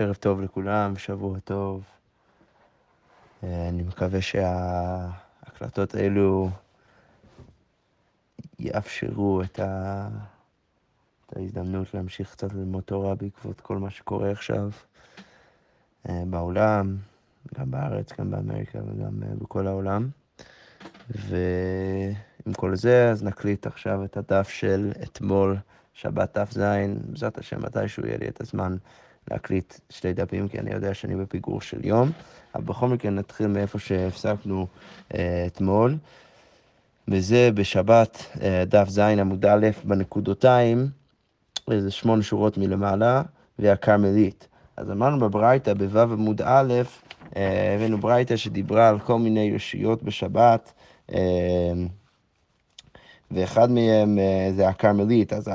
ערב טוב לכולם, שבוע טוב. אה, אני מקווה שההקלטות האלו יאפשרו את, ה... את ההזדמנות להמשיך קצת ללמוד תורה בעקבות כל מה שקורה עכשיו אה, בעולם, גם בארץ, גם באמריקה וגם אה, בכל העולם. ועם כל זה, אז נקליט עכשיו את הדף של אתמול, שבת תז, בעזרת השם, מתישהו יהיה לי את הזמן להקליט שתי דפים, כי אני יודע שאני בפיגור של יום. אבל בכל מקרה נתחיל מאיפה שהפסקנו אה, אתמול, וזה בשבת, אה, דף ז עמוד א', בנקודותיים, איזה שמונה שורות מלמעלה, והכרמלית. אז אמרנו בברייתא, בו' עמוד א', אה, הבאנו ברייתא שדיברה על כל מיני רשויות בשבת. אה, ואחד מהם אה, זה הכרמלית, אז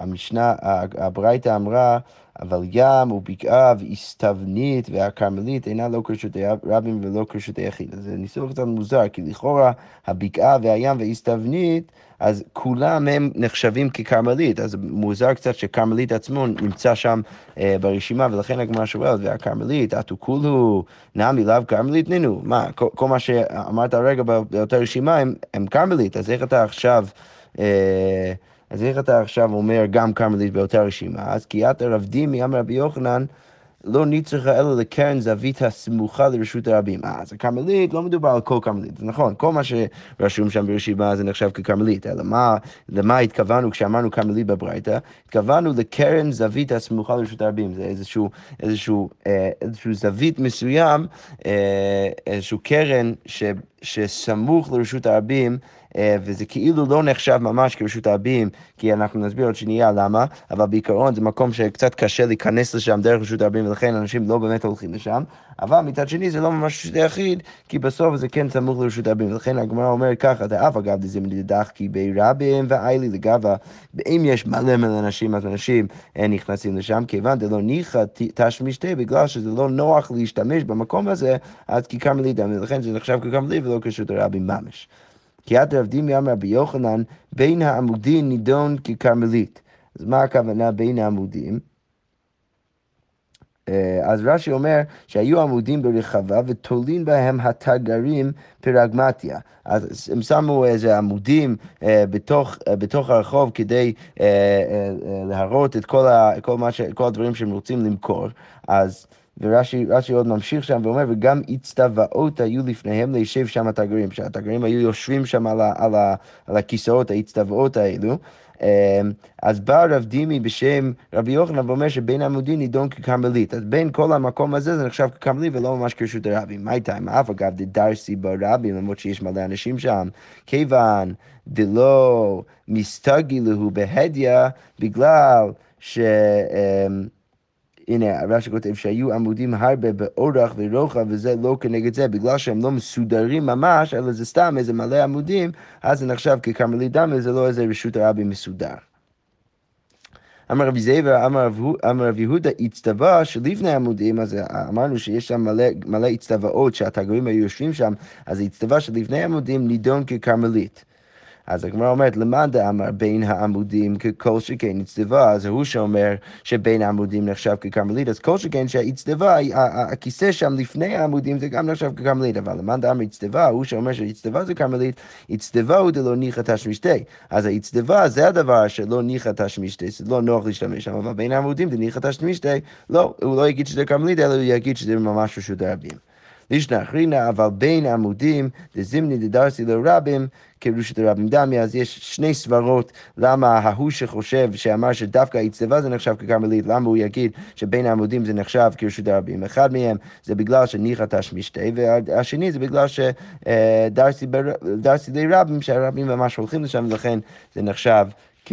המשנה, הברייתא אמרה, אבל ים ובקעה והסתבנית והכרמלית אינה לא כרשותי רבים ולא כרשותי יחיד. אז זה ניסוח קצת מוזר, כי לכאורה הבקעה והים והסתבנית, אז כולם הם נחשבים ככרמלית, אז מוזר קצת שכרמלית עצמו נמצא שם אה, ברשימה, ולכן הגמרא שואלת, והכרמלית, אתו כולו נמי לאו כרמלית? נינו, מה, כל, כל מה שאמרת הרגע באותה רשימה הם, הם כרמלית, אז איך אתה עכשיו... אה, אז איך אתה עכשיו אומר גם כרמלית באותה רשימה? אז כי את רב דימי אמר רבי יוחנן, לא נצרכה אלא לקרן זווית הסמוכה לרשות הרבים. אה, אז הכרמלית, לא מדובר על כל כרמלית, זה נכון, כל מה שרשום שם ברשימה זה נחשב ככרמלית, אלא מה, למה התכוונו כשאמרנו כרמלית בברייתא? התכוונו לקרן זווית הסמוכה לרשות הרבים, זה איזשהו, איזשהו, אה, איזשהו זווית מסוים, אה, איזשהו קרן ש, שסמוך לרשות הרבים, אה, וזה כאילו לא נחשב ממש כרשות הרבים, כי אנחנו נסביר עוד שנייה למה, אבל בעיקרון זה מקום שקצת קשה להיכנס לשם דרך רשות הרבים, ולכן אנשים לא באמת הולכים לשם, אבל מצד שני זה לא ממש רשות היחיד, כי בסוף זה כן סמוך לרשות הרבים, ולכן הגמרא אומרת ככה, דאף אגב דזימני דחקי ברבים ואיילי לגבה, אם יש מלא מלא אנשים, אז אנשים אה, נכנסים לשם, כיוון דלא ניחא תשמישתי, בגלל שזה לא נוח להשתמש במקום הזה, אז ככרמלית, ולכן זה נחשב ככרמלית ולא כשרות הרבים ממש. כי עד רב דימי אמר רבי יוחנן, בין העמודים נידון ככרמלית. אז מה הכוונה בין העמודים? אה, אז רש"י אומר שהיו עמודים ברחבה ותולים בהם התגרים פרגמטיה. אז הם שמו איזה עמודים אה, בתוך, אה, בתוך הרחוב כדי להראות את כל, ה, כל, ש, כל הדברים שהם רוצים למכור. אז ורש"י עוד ממשיך שם ואומר, וגם הצטוואות היו לפניהם לישב שם התגרים, שהתגרים היו יושבים שם על, ה, על, ה, על הכיסאות, ההצטוואות האלו. אמ, אז בא רב דימי בשם רבי יוחנן ואומר שבין עמודי נידון ככרמלית. אז בין כל המקום הזה זה נחשב ככרמלית ולא ממש כרשות הרבים. מה איתה? מה אף אגב דדרסי ברבים, למרות שיש מלא אנשים שם, כיוון דלא מסתגילו בהדיא, בגלל ש... אמ, הנה, רש"י כותב שהיו עמודים הרבה באורך ורוחב, וזה לא כנגד זה, בגלל שהם לא מסודרים ממש, אלא זה סתם איזה מלא עמודים, אז זה נחשב ככרמלית דמי, זה לא איזה רשות הרבי מסודר. אמר רבי זייבר, אמר רבי יהודה, הצטווה שלפני עמודים, אז אמרנו שיש שם מלא הצטוואות שהתגרים היו יושבים שם, אז הצטווה שלפני עמודים נידון ככרמלית. אז הגמרא אומרת, למאן דאמר בין העמודים ככל שכן הצטווה, אז הוא שאומר שבין העמודים נחשב ככרמלית, אז כל שכן שהצטווה, הכיסא שם לפני העמודים זה גם נחשב ככרמלית, אבל למאן דאמר הצטווה, הוא שאומר שהצטווה זה כרמלית, הצטווה הוא דלא ניחא תשמישתי. אז הצטווה זה הדבר שלא ניחא תשמישתי, זה לא נוח להשתמש שם, אבל בין העמודים זה ניחא תשמישתי, לא, הוא לא יגיד שזה כרמלית, אלא הוא יגיד שזה ממש רשות הרבים. לישנא אחרינא, אבל בין עמודים דזימני דדרסי לרבים, כרושת הרבים דמי, אז יש שני סברות למה ההוא שחושב, שאמר שדווקא האצטבה זה נחשב ככרמלית, למה הוא יגיד שבין העמודים זה נחשב כרשות הרבים. אחד מהם זה בגלל שניחא תשמישתי, והשני זה בגלל שדרסי לרבים, שהרבים ממש הולכים לשם, ולכן זה נחשב כ...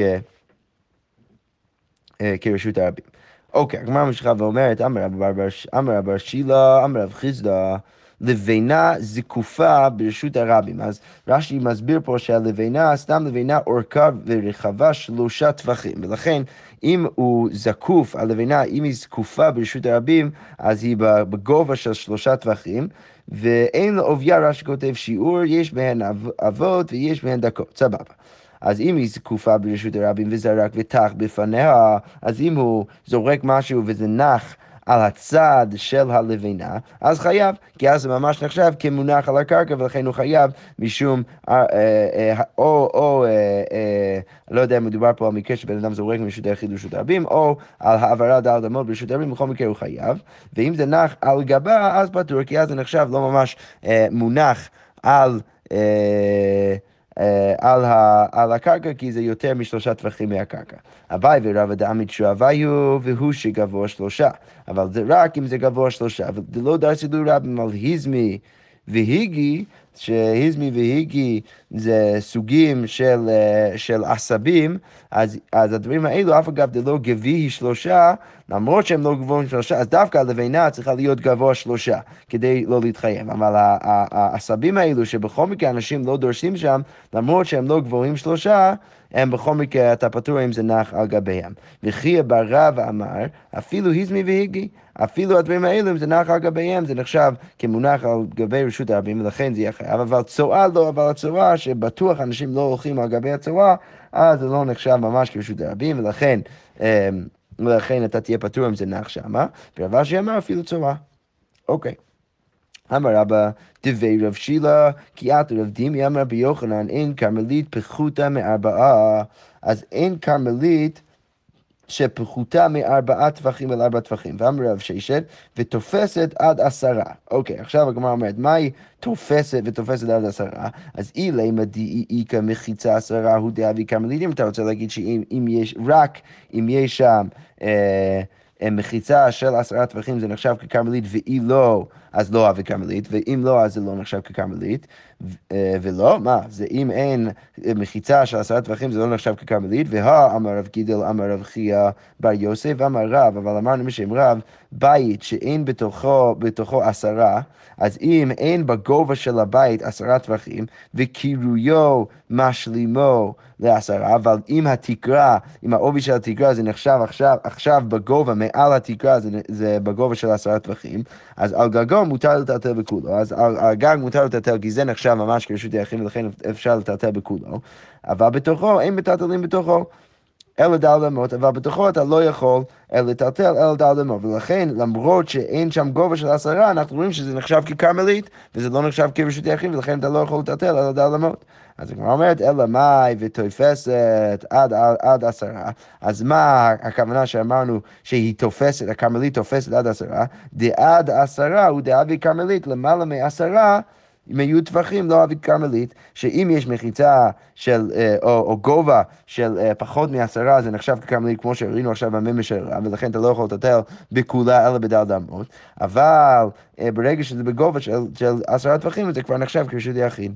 אה, כרשות הרבים. אוקיי, הגמרא ממשיכה ואומרת, אמר רב שילה, אמר רב חיסדא, לבנה זקופה ברשות הרבים. אז רש"י מסביר פה שהלבנה, סתם לבנה אורכה ורחבה שלושה טווחים, ולכן אם הוא זקוף, הלבנה, אם היא זקופה ברשות הרבים, אז היא בגובה של שלושה טווחים, ואין לעובייה, רש"י כותב שיעור, יש בהן אבות ויש בהן דקות, סבבה. אז אם היא זקופה ברשות הרבים וזרק וטח בפניה, אז אם הוא זורק משהו וזה נח על הצד של הלבנה, אז חייב, כי אז זה ממש נחשב כמונח על הקרקע, ולכן הוא חייב משום, אה, אה, או, או, לא יודע אם מדובר פה על מקרה שבן אדם זורק מרשות היחיד לרשות הרבים, או על העברה דל אדמות ברשות הרבים, בכל מקרה הוא חייב, ואם זה נח על גבה, אז פטור, כי אז זה נחשב לא ממש מונח על... אה, על, ה, על הקרקע, כי זה יותר משלושה טווחים מהקרקע. אביי ורבא דעמית שואביו, והוא שגבוה שלושה. אבל זה רק אם זה גבוה שלושה, ולא דרסי לו רבים על היזמי והיגי, שהיזמי והיגי זה סוגים של, אה, של עשבים, אז, אז הדברים האלו, אף אגב דלא גביהי שלושה, למרות שהם לא גבוהים שלושה, אז דווקא הלבנה צריכה להיות גבוה שלושה, כדי לא להתחייב. אבל העשבים האלו, שבכל מקרה אנשים לא דורשים שם, למרות שהם לא גבוהים שלושה, הם בכל מקרה, אתה פטור אם זה נח על גביהם. וכי ברב אמר, אפילו היזמי והיגי, אפילו הדברים האלו, אם זה נח על גביהם, זה נחשב כמונח על גבי רשות הרבים, ולכן זה יהיה חייב. אבל צואה לא, אבל הצואה, שבטוח אנשים לא הולכים על גבי הצואה, אז זה לא נחשב ממש כרשות הרבים, ולכן... אמ, ולכן אתה תהיה פטור אם זה נח שמה, ורב אשי אמר אפילו צורה. אוקיי. אמר רבא דבי רב שילה, כי את רב דימי אמר ביוחנן, אין כרמלית פחותה מארבעה, אז אין כרמלית שפחותה מארבעה טווחים אל ארבעה טווחים. ואמר רב ששת, ותופסת עד עשרה. אוקיי, עכשיו הגמרא אומרת, מהי תופסת ותופסת עד עשרה? אז אילי מדי איכא מחיצה עשרה הוא דאבי כרמלית, אם אתה רוצה להגיד שאם יש, רק אם יש שם... אה, אה, מחיצה של עשרה טווחים זה נחשב ככרמלית, ואי לא, אז לא אבי כרמלית, ואם לא, אז זה לא נחשב ככרמלית, ולא, מה, זה אם אין מחיצה של עשרה טווחים זה לא נחשב ככרמלית, והא אמר רב גידל אמר רב חייא בר יוסף אמר רב, אבל אמרנו משם רב, בית שאין בתוכו, בתוכו עשרה, אז אם אין בגובה של הבית עשרה טווחים, וקירויו משלימו לעשרה, אבל אם התקרה, אם העובי של התקרה זה נחשב עכשיו, עכשיו בגובה, מעל התקרה זה, זה בגובה של עשרה טווחים, אז על גגו מותר לטלטל בכולו, אז על, על גג מותר לטלטל כי זה נחשב ממש כרשות היחיד ולכן אפשר לטלטל בכולו, אבל בתוכו אין מטלטלים בתוכו. אלא דל אמות, אבל בתוכו אתה לא יכול לטלטל אלא דל אמות, ולכן למרות שאין שם גובה של עשרה, אנחנו רואים שזה נחשב ככרמלית, וזה לא נחשב כרשות יחיד, ולכן אתה לא יכול לטלטל אלא דל אמות. אז הגמרא אומרת, אלא מאי ותופסת עד, עד, עד עשרה, אז מה הכוונה שאמרנו שהיא תופסת, הכרמלית תופסת עד עשרה? דעד עשרה הוא דאבי כרמלית למעלה מעשרה אם היו טווחים לא אבית כרמלית, שאם יש מחיצה של, אה, או, או גובה של אה, פחות מעשרה, זה נחשב ככרמלית, כמו שראינו עכשיו בממה של רב, ולכן אתה לא יכול לטטל בכולה אלא בדל דמות, אבל אה, ברגע שזה בגובה של, של עשרה טווחים, זה כבר נחשב כרשות יחיד.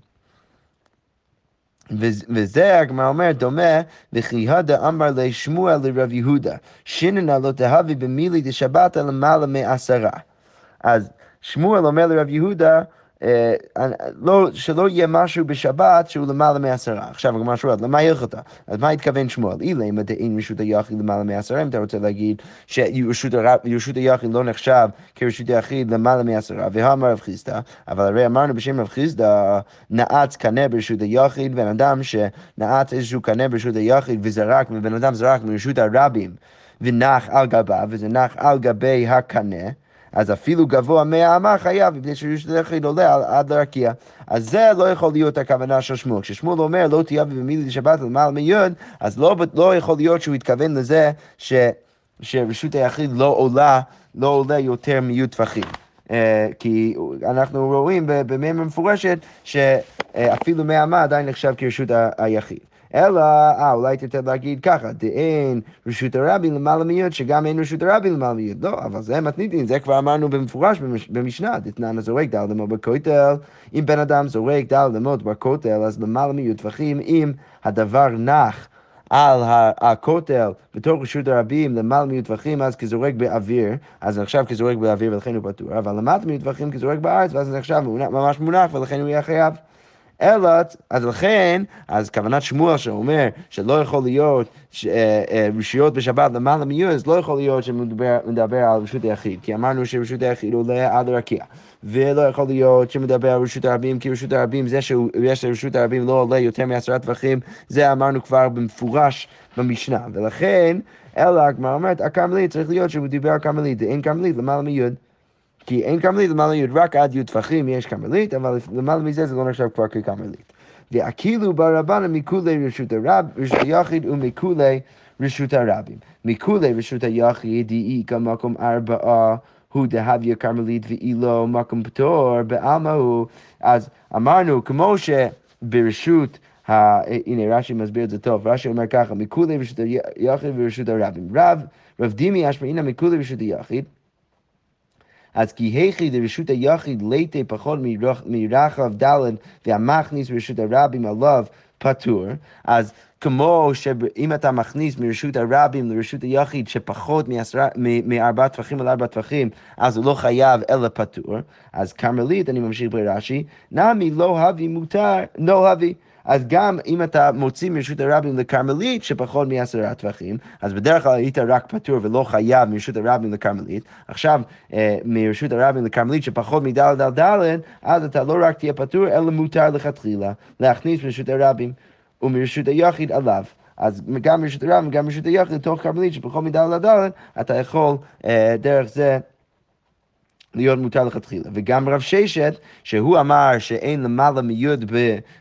וזה הגמרא אומרת, דומה, וכי הדה אמר לשמואל לרב יהודה, שיננה לא תהבי במילי דשבתא למעלה מעשרה. אז שמואל אומר לרב יהודה, לא, שלא יהיה משהו בשבת שהוא למעלה מעשרה. עכשיו הגמרא שואלת, למה הלכתה? אז מה התכוון שמואל? אילא אם דאין רשות היחיד למעלה מעשרה, אם אתה רוצה להגיד שרשות היחיד לא נחשב כרשות היחיד למעלה מעשרה, והאמר רב חיסדא, אבל הרי אמרנו בשם רב חיסדא, נעץ קנה ברשות היחיד, בן אדם שנעץ איזשהו קנה ברשות היחיד וזרק, ובן אדם זרק מרשות הרבים ונח על גביו, וזה נח על גבי הקנה. אז אפילו גבוה מהאמה חייב, מפני שרשות היחיד עולה עד לרקיע. אז זה לא יכול להיות הכוונה של שמואל. כששמואל אומר לא תהיה במילי לשבת למעלה מיוד, אז לא, לא יכול להיות שהוא התכוון לזה ש, שרשות היחיד לא עולה, לא עולה יותר מיוד טפחים. Uh, כי אנחנו רואים במימר מפורשת שאפילו מהאמה עדיין נחשב כרשות היחיד. אלא, אה, אולי תרצה להגיד ככה, דאין רשות הרבי למעלה מיוד, שגם אין רשות הרבי למעלה מיוד. לא, אבל זה מתניתין, זה כבר אמרנו במפורש במשנה, דתנן הזורק דל דמות בכותל, אם בן אדם זורק דל דמות בכותל, אז למעלה מיוד טווחים, אם הדבר נח. על הכותל בתור רשות הרבים למעלה מטווחים, אז כזורק באוויר, אז נחשב כזורק באוויר ולכן הוא פטור, אבל למטה מטווחים כזורק בארץ, ואז זה נחשב ממש מונח ולכן הוא יהיה חייב. אלא, אז לכן, אז כוונת שמואל שאומר שלא יכול להיות ש, אה, אה, רשויות בשבת למעלה מיוד, אז לא יכול להיות שמדבר על רשות היחיד, כי אמרנו שרשות היחיד עולה עד הרקיע. ולא יכול להיות שמדבר על רשות הרבים, כי רשות הרבים, זה שיש לרשות הרבים לא עולה יותר מעשרה טווחים, זה אמרנו כבר במפורש במשנה. ולכן, אלא הגמרא אומרת, הכרמלית צריך להיות שהוא דיבר על כרמלית, אין כרמלית למעלה מיוד. כי אין כרמלית למעלה מיוד, רק עד יוד טפחים יש כרמלית, אבל למעלה מזה זה לא נחשב כבר ככרמלית. ואכילו ברבנן מכולי רשות הרב, רשות היחיד ומכולי רשות הרבים. מכולי רשות היחיד היא כמקום ארבעה הוא דהביה כרמלית ואילו מקום פטור בעלמא הוא. אז אמרנו, כמו שברשות הנה רש"י מסביר את זה טוב, רש"י אומר ככה, מכולי רשות היחיד ורשות הרבים. רב, רב דימי אשמעינא מכולי רשות היחיד, אז כי היכי דרשות היחיד ליטי פחות מרחב ד' והמכניס ברשות הרבים עליו פטור, אז כמו שאם אתה מכניס מרשות הרבים לרשות היחיד שפחות מארבעה טפחים על ארבעה טפחים, אז הוא לא חייב אלא פטור. אז כרמלית, אני ממשיך ברש"י, נמי לא הבי מותר, לא הבי. אז גם אם אתה מוציא מרשות הרבים לכרמלית שפחות מעשרה טווחים, אז בדרך כלל היית רק פטור ולא חייב מרשות הרבים לכרמלית. עכשיו, אה, מרשות הרבים לכרמלית שפחות מדלת על דלת, אז אתה לא רק תהיה פטור, אלא מותר לכתחילה להכניס מרשות הרבים ומרשות היחיד עליו. אז גם מרשות הרבים וגם מרשות היחיד, לתוך כרמלית שפחות מדלת על דלת, אתה יכול אה, דרך זה להיות מותר לכתחילה. וגם רב ששת, שהוא אמר שאין למעלה מיוד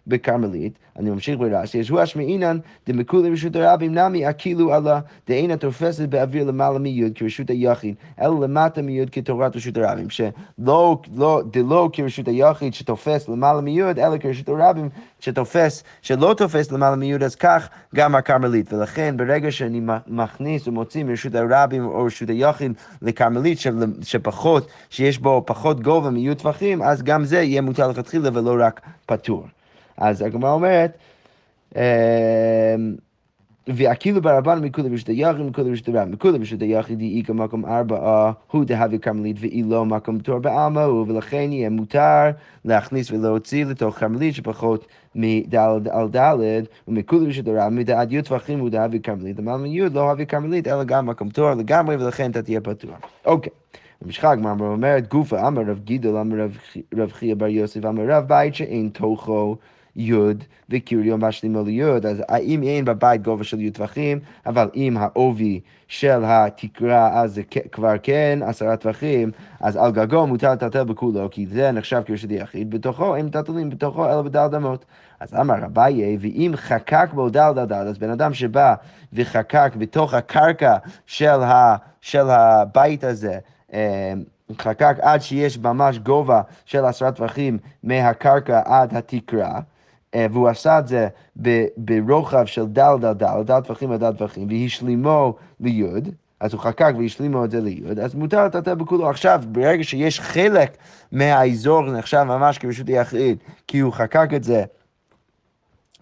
בכרמלית, אני ממשיך ברש"י, אז הוא אשמעינן דמכולי רשות הרבים נמי אכילו עלה דאינה תופסת באוויר למעלה מיוד כרשות היחיד, אלא למטה מיוד כתורת רשות הרבים, שלא, לא, דלא כרשות היחיד שתופס למעלה מיוד, אלא כרשות הרבים שתופס, שלא תופס למעלה מיוד, אז כך גם הכרמלית. ולכן ברגע שאני מכניס ומוציא מרשות הרבים או רשות היחיד לכרמלית שפחות, שיש בו פחות גובה מיוד טווחים, אז גם זה יהיה מותר לכתחילה ולא רק פטור. אז הגמרא אומרת, אמ, ואכילו ברבן מכולי ברשות היחיד מכולי ברשות הרב. מכולי ברשות היחיד היא מקום ארבעה, הוא דהבי כרמלית ואילו מקום תור בעלמא ולכן יהיה מותר להכניס ולהוציא לתוך כרמלית שפחות מד' על ד', ומכולי ברשות הרב, מדעת י' טווחים הוא דהבי כרמלית, למעלה מי' לא אבי כרמלית, אלא גם מקום תור לגמרי, ולכן אתה תהיה פתוח. אוקיי. במשחק גמרא אומרת גופה אמר רב גידול אמר רב חייא בר יוסף אמר רב בית שאין תוכו יוד וקיריון משלימו ליוד, אז האם אין בבית גובה של יוד טווחים, אבל אם העובי של התקרה אז זה כבר כן עשרה טווחים, אז על גגו מותר לטלטל בכולו, כי זה נחשב כרשת יחיד, בתוכו אין מטלטלים בתוכו אלא בדל דמות. אז אמר אביי, ואם חקק בו דל דל דל, אז בן אדם שבא וחקק בתוך הקרקע של, ה, של הבית הזה, אה, חקק עד שיש ממש גובה של עשרה טווחים מהקרקע עד התקרה, והוא עשה את זה ברוחב של דל דל דל, דל טווחים על דל טווחים, והשלימו ליוד, אז הוא חקק והשלימו את זה ליוד, אז מותר לטלטל בכולו. עכשיו, ברגע שיש חלק מהאזור נחשב ממש כרשות היחיד, כי הוא חקק את זה,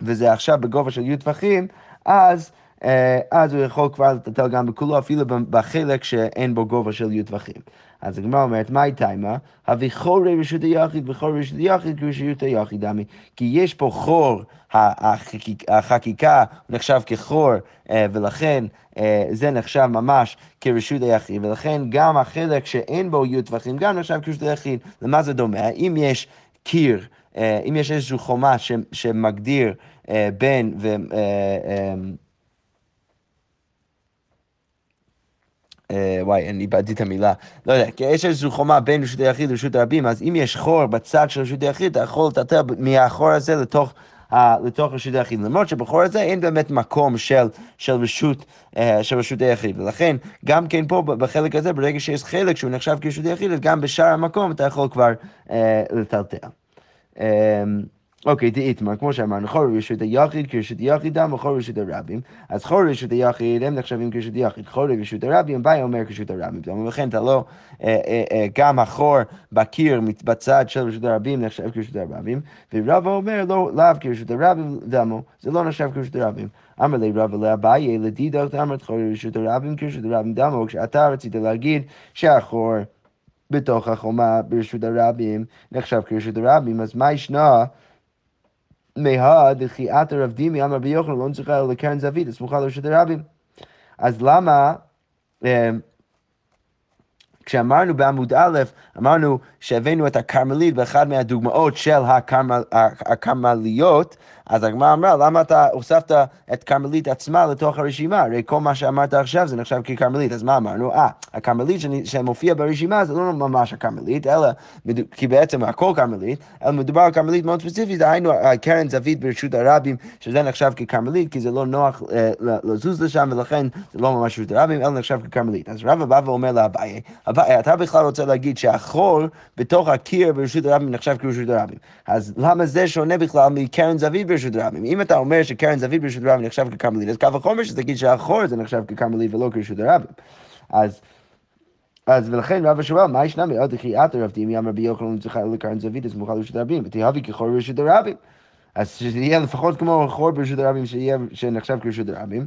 וזה עכשיו בגובה של יוד טווחים, אז... אה, אז הוא יכול כבר לטלטל גם בכולו, אפילו בחלק שאין בו גובה של י' טווחים. אז הגמרא אומרת, מהי תימה? הוויכורי רשות היחיד וכורי רשות היחיד כרשות היחיד דמי. כי יש פה חור, החקיקה נחשב כחור, אה, ולכן אה, זה נחשב ממש כרשות היחיד, ולכן גם החלק שאין בו י' טווחים גם נחשב כרשות היחיד. למה זה דומה? אם יש קיר, אם יש איזושהי חומה שמגדיר בין, אה, וואי, אני איבדתי את המילה. לא יודע, כי יש איזושהי חומה בין רשות היחיד לרשות הרבים, אז אם יש חור בצד של רשות היחיד, אתה יכול לטלטל מהחור הזה לתוך... לתוך רשות היחיד, למרות שבחור הזה אין באמת מקום של, של, רשות, אה, של רשות היחיד, ולכן גם כן פה בחלק הזה, ברגע שיש חלק שהוא נחשב כרשות היחיד, גם בשאר המקום אתה יכול כבר אה, לטלטל. אה, אוקיי, דאיתמר, כמו שאמרנו, חור רשות היחיד כרשות יחידם וחור רשות הרבים. אז חור רשות היחיד הם נחשבים כרשות יחיד, חור רשות הרבים, ביי אומר כרשות הרבים. ולכן אתה לא, אה, אה, אה, גם החור בקיר בצד של רשות הרבים נחשב כרשות הרבים, ורבא אומר לא, לאו כרשות הרבים דמו, זה לא נחשב כרשות הרבים. אמר לי רבא לאביי, לדידות אמרת חור רשות הרבים כרשות הרבים דמו, כשאתה רצית להגיד שהחור בתוך החומה ברשות הרבים נחשב כרשות הרבים, אז מה ישנה? מהא דחיית הרב דימי אמר רבי יוחנן לא נצטרך אלא לקרן זווית, הסמוכה לרשות הרבים. אז למה... אה, כשאמרנו בעמוד א', אמרנו שהבאנו את הכרמלית באחד מהדוגמאות של הכרמל, הכרמליות, אז הגמרא אמרה, למה אתה הוספת את כרמלית עצמה לתוך הרשימה? הרי כל מה שאמרת עכשיו זה נחשב ככרמלית, אז מה אמרנו? אה, הכרמלית שמופיע ברשימה זה לא ממש הכרמלית, אלא, כי בעצם הכל כרמלית, אלא מדובר על כרמלית מאוד ספציפית, דהיינו קרן זווית ברשות הרבים, שזה נחשב ככרמלית, כי זה לא נוח אה, לזוז לשם, ולכן זה לא ממש רשות הרבים, אלא נחשב ככרמלית. אז רבא בא ואומר לאביי, אתה בכלל רוצה להגיד שהחול בתוך הקיר ברשות הרבים נחשב כרשות הרבים. אז למה זה שונה בכלל מקרן זווית ברשות הרבים? אם אתה אומר שקרן זווית ברשות הרבים נחשב ככרמלית, אז קו החומר שתגיד שהחור זה נחשב ככרמלית ולא כרשות הרבים. אז... אז ולכן רב שואל, מה ישנה מאוד דחיית הרב דימי אמר רבי יוחנן צריכה לקרן זווית סמוכה לרשות הרבים, ותהבי כחור ברשות הרבים. אז שזה יהיה לפחות כמו חור ברשות הרבים שנחשב כרשות הרבים.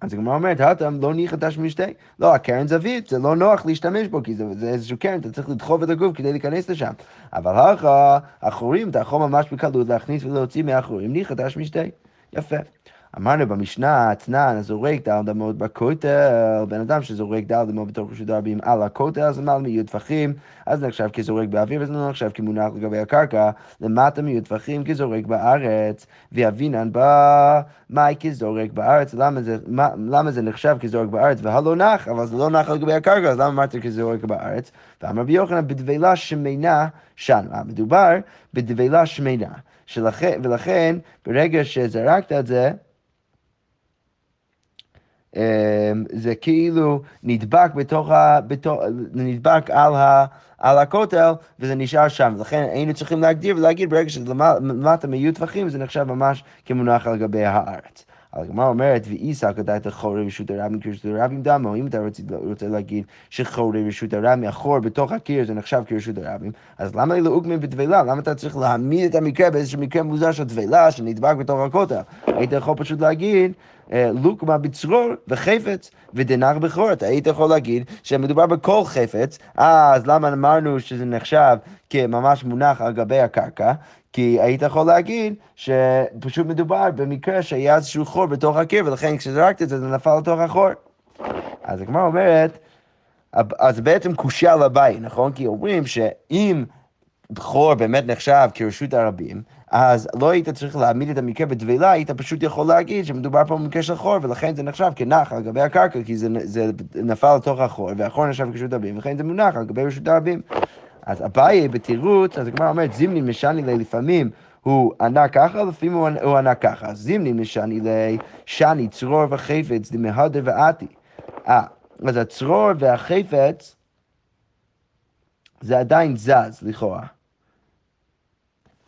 אז הגמרא אומרת, האטם לא ניחא תשמישתי. לא, הקרן זווית, זה לא נוח להשתמש בו, כי זה, זה איזשהו קרן, אתה צריך לדחוף את הגוף כדי להיכנס לשם. אבל אחר, החורים, אתה יכול ממש בקלות להכניס ולהוציא מהחורים, ניחא תשמישתי. יפה. אמרנו במשנה, אתנן הזורק דל דמות בכותל, בן אדם שזורק דל דמות בתוך רשות הרבים על הכותל, אז למעלה מיהיו טפחים, אז נחשב כזורק באוויר, וזה לא נחשב כמונח לגבי הקרקע, למטה מיהיו טפחים כזורק בארץ, ואבינן מאי כזורק בארץ, למה זה, מה, למה זה נחשב כזורק בארץ? והלא נח, אבל זה לא נח לגבי הקרקע, אז למה אמרת כזורק בארץ? ואמר רבי יוחנן, בדבלה שמנה שן, מדובר בדבלה שמנה, שלכן, ולכן ברגע שזרקת את זה, זה כאילו נדבק בתוך ה... בתוך, נדבק על, ה, על הכותל וזה נשאר שם. לכן היינו צריכים להגדיר ולהגיד ברגע שזה למטה מיהיו טווחים זה נחשב ממש כמונח על גבי הארץ. הגמרא אומרת, ואיסא כדאי חורי רשות הרבים כרשות הרבים דמו, אם אתה רוצה, להגיד שחורי רשות הרבים, החור בתוך הקיר זה נחשב כרשות הרבים, אז למה לי לאוגמי בטבילה? למה אתה צריך להעמיד את המקרה באיזשהו מקרה מוזר של טבילה שנדבק בתוך הכותל? היית יכול פשוט להגיד אה, לוקמה בצרור וחפץ ודנר בכור. אתה היית יכול להגיד שמדובר בכל חפץ, אז למה אמרנו שזה נחשב כממש מונח על גבי הקרקע? כי היית יכול להגיד שפשוט מדובר במקרה שהיה איזשהו חור בתוך הקיר, ולכן כשזרקת את זה, זה נפל לתוך החור. אז הגמרא אומרת, אז בעצם קושייה לבית, נכון? כי אומרים שאם חור באמת נחשב כרשות הרבים, אז לא היית צריך להעמיד את המקרה בטבילה, היית פשוט יכול להגיד שמדובר פה במקרה של חור, ולכן זה נחשב כנח על גבי הקרקע, כי זה, זה נפל לתוך החור, והחור נחשב כרשות הרבים, ולכן זה מונח על גבי רשות הרבים. אז אביי בתירוץ, אז הגמרא אומרת, זימני משני לי לפעמים הוא ענה ככה, לפעמים הוא ענה ככה. זימני משני לי, שני צרור וחפץ דמהדר ועתי. אה, אז הצרור והחפץ זה עדיין זז, לכאורה.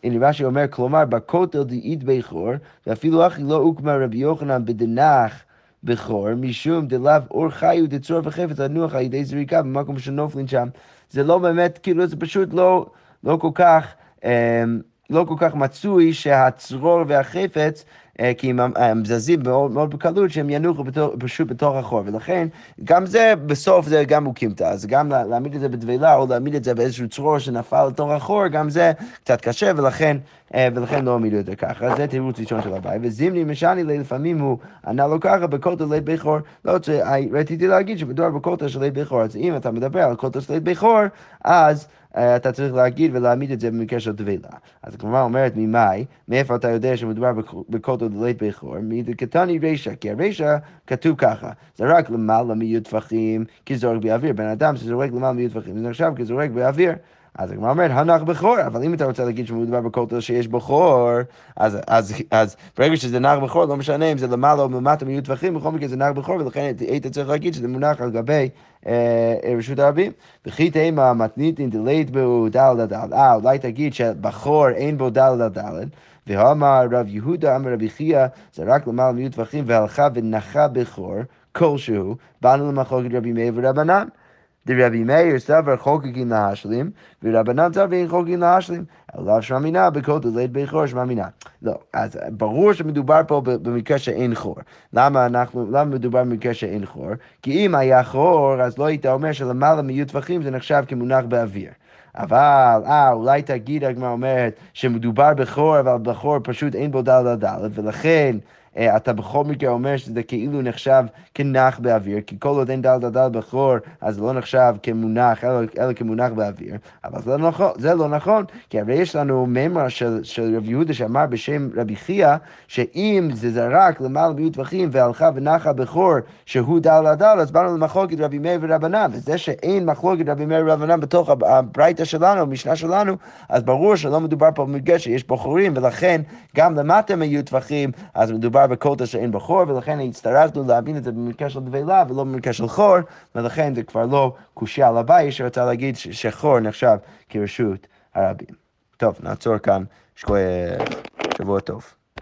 הנה רש"י אומר, כלומר, בכותל דאית בכור, ואפילו אחי לא הוקמה רבי יוחנן בדנח בכור, משום דלאו אור חיו דצרור וחפץ לנוח על ידי זריקה במקום שנופלין שם. זה לא באמת, כאילו, זה פשוט לא, לא כל כך... אמ, לא כל כך מצוי שהצרור והחפץ אה, כי הם, הם זזים מאוד, מאוד בקלות, שהם ינוחו בתור, פשוט בתוך החור, ולכן גם זה, בסוף זה גם אוקימתא, אז גם להעמיד את זה בטבילה, או להעמיד את זה באיזשהו צרור שנפל לתוך החור, גם זה קצת קשה, ולכן, אה, ולכן לא העמידו את זה ככה. זה תירוץ ראשון של הבית, וזימני משני לי, לפעמים הוא ענה לו ככה, בכותל לית בכור, לא רוצה, רציתי להגיד שמדובר בכותל של לית בכור, אז אם אתה מדבר על כותל של לית בכור, אז... אה, אתה צריך להגיד ולהעמיד את זה במקרה של טבילה. אז הגמרא אומרת ממאי, מאיפה אתה יודע שמדובר בכותל דלית בכור? מקטני רישא, כי הרישא כתוב ככה, זה רק למעלה מיהיו טפחים כזורק באוויר. בן אדם שזורק למעלה מיהיו טפחים, זה נחשב כזורק באוויר. אז הגמרא אומרת, הנח בכור, אבל אם אתה רוצה להגיד שמדובר בכותל שיש בו חור, אז, אז, אז ברגע שזה נח בכור, לא משנה אם זה למעלה או למטה מיהיו טווחים, בכל מקרה זה נח בכור, ולכן היית צריך להגיד שזה מונח על גבי אה, רשות הרבים. וכי תימא מתניתין דלית בו דל דל. אה, אולי תגיד שבחור אין בו דל דל. ואמר רב יהודה, אמר רבי חייא, זה רק למעלה מיהיו טווחים, והלכה ונחה בכור כלשהו, באנו למחלוקת רבי מאיר ורבנן. דרבי מאיר סבר חוקקים להשלים, ורבנן סבר חוקקים להשלים. אלא שמאמינה בכל דלית בכור שמאמינה. לא, אז ברור שמדובר פה במקרה שאין חור. למה אנחנו, למה מדובר במקרה שאין חור? כי אם היה חור, אז לא היית אומר שלמעלה מיהיו טווחים זה נחשב כמונח באוויר. אבל, אה, אולי תגיד, הגמרא אומרת, שמדובר בכור, אבל בכור פשוט אין בו דל דל דל, ולכן... אה, אתה בכל מקרה אומר שזה כאילו נחשב כנח באוויר, כי כל עוד אין דל דל דל בכור, אז זה לא נחשב כמונח, אלא, אלא כמונח באוויר. אבל זה לא נכון, זה לא נכון, כי הרי יש לנו מימר של, של רבי יהודה שאמר בשם רבי חייא, שאם זה זרק למעלה מיעוט טווחים והלכה ונחה בכור שהוא דל דל אז באנו למחלוקת רבי מאיר ורבנן, וזה שאין מחלוקת רבי מאיר ורבנן בתוך הברייתא שלנו, המשנה שלנו, אז ברור שלא מדובר פה במקרה שיש בו חורים, ולכן גם למטה מיעוט טווחים, אז מדובר בקוטה שאין בו חור, ולכן הצטרכנו להבין את זה במקרה של דבלה ולא במקרה של חור, ולכן זה כבר לא קושייה על הבית שרצה להגיד שחור נחשב כרשות הרבים. טוב, נעצור כאן, שבוע טוב.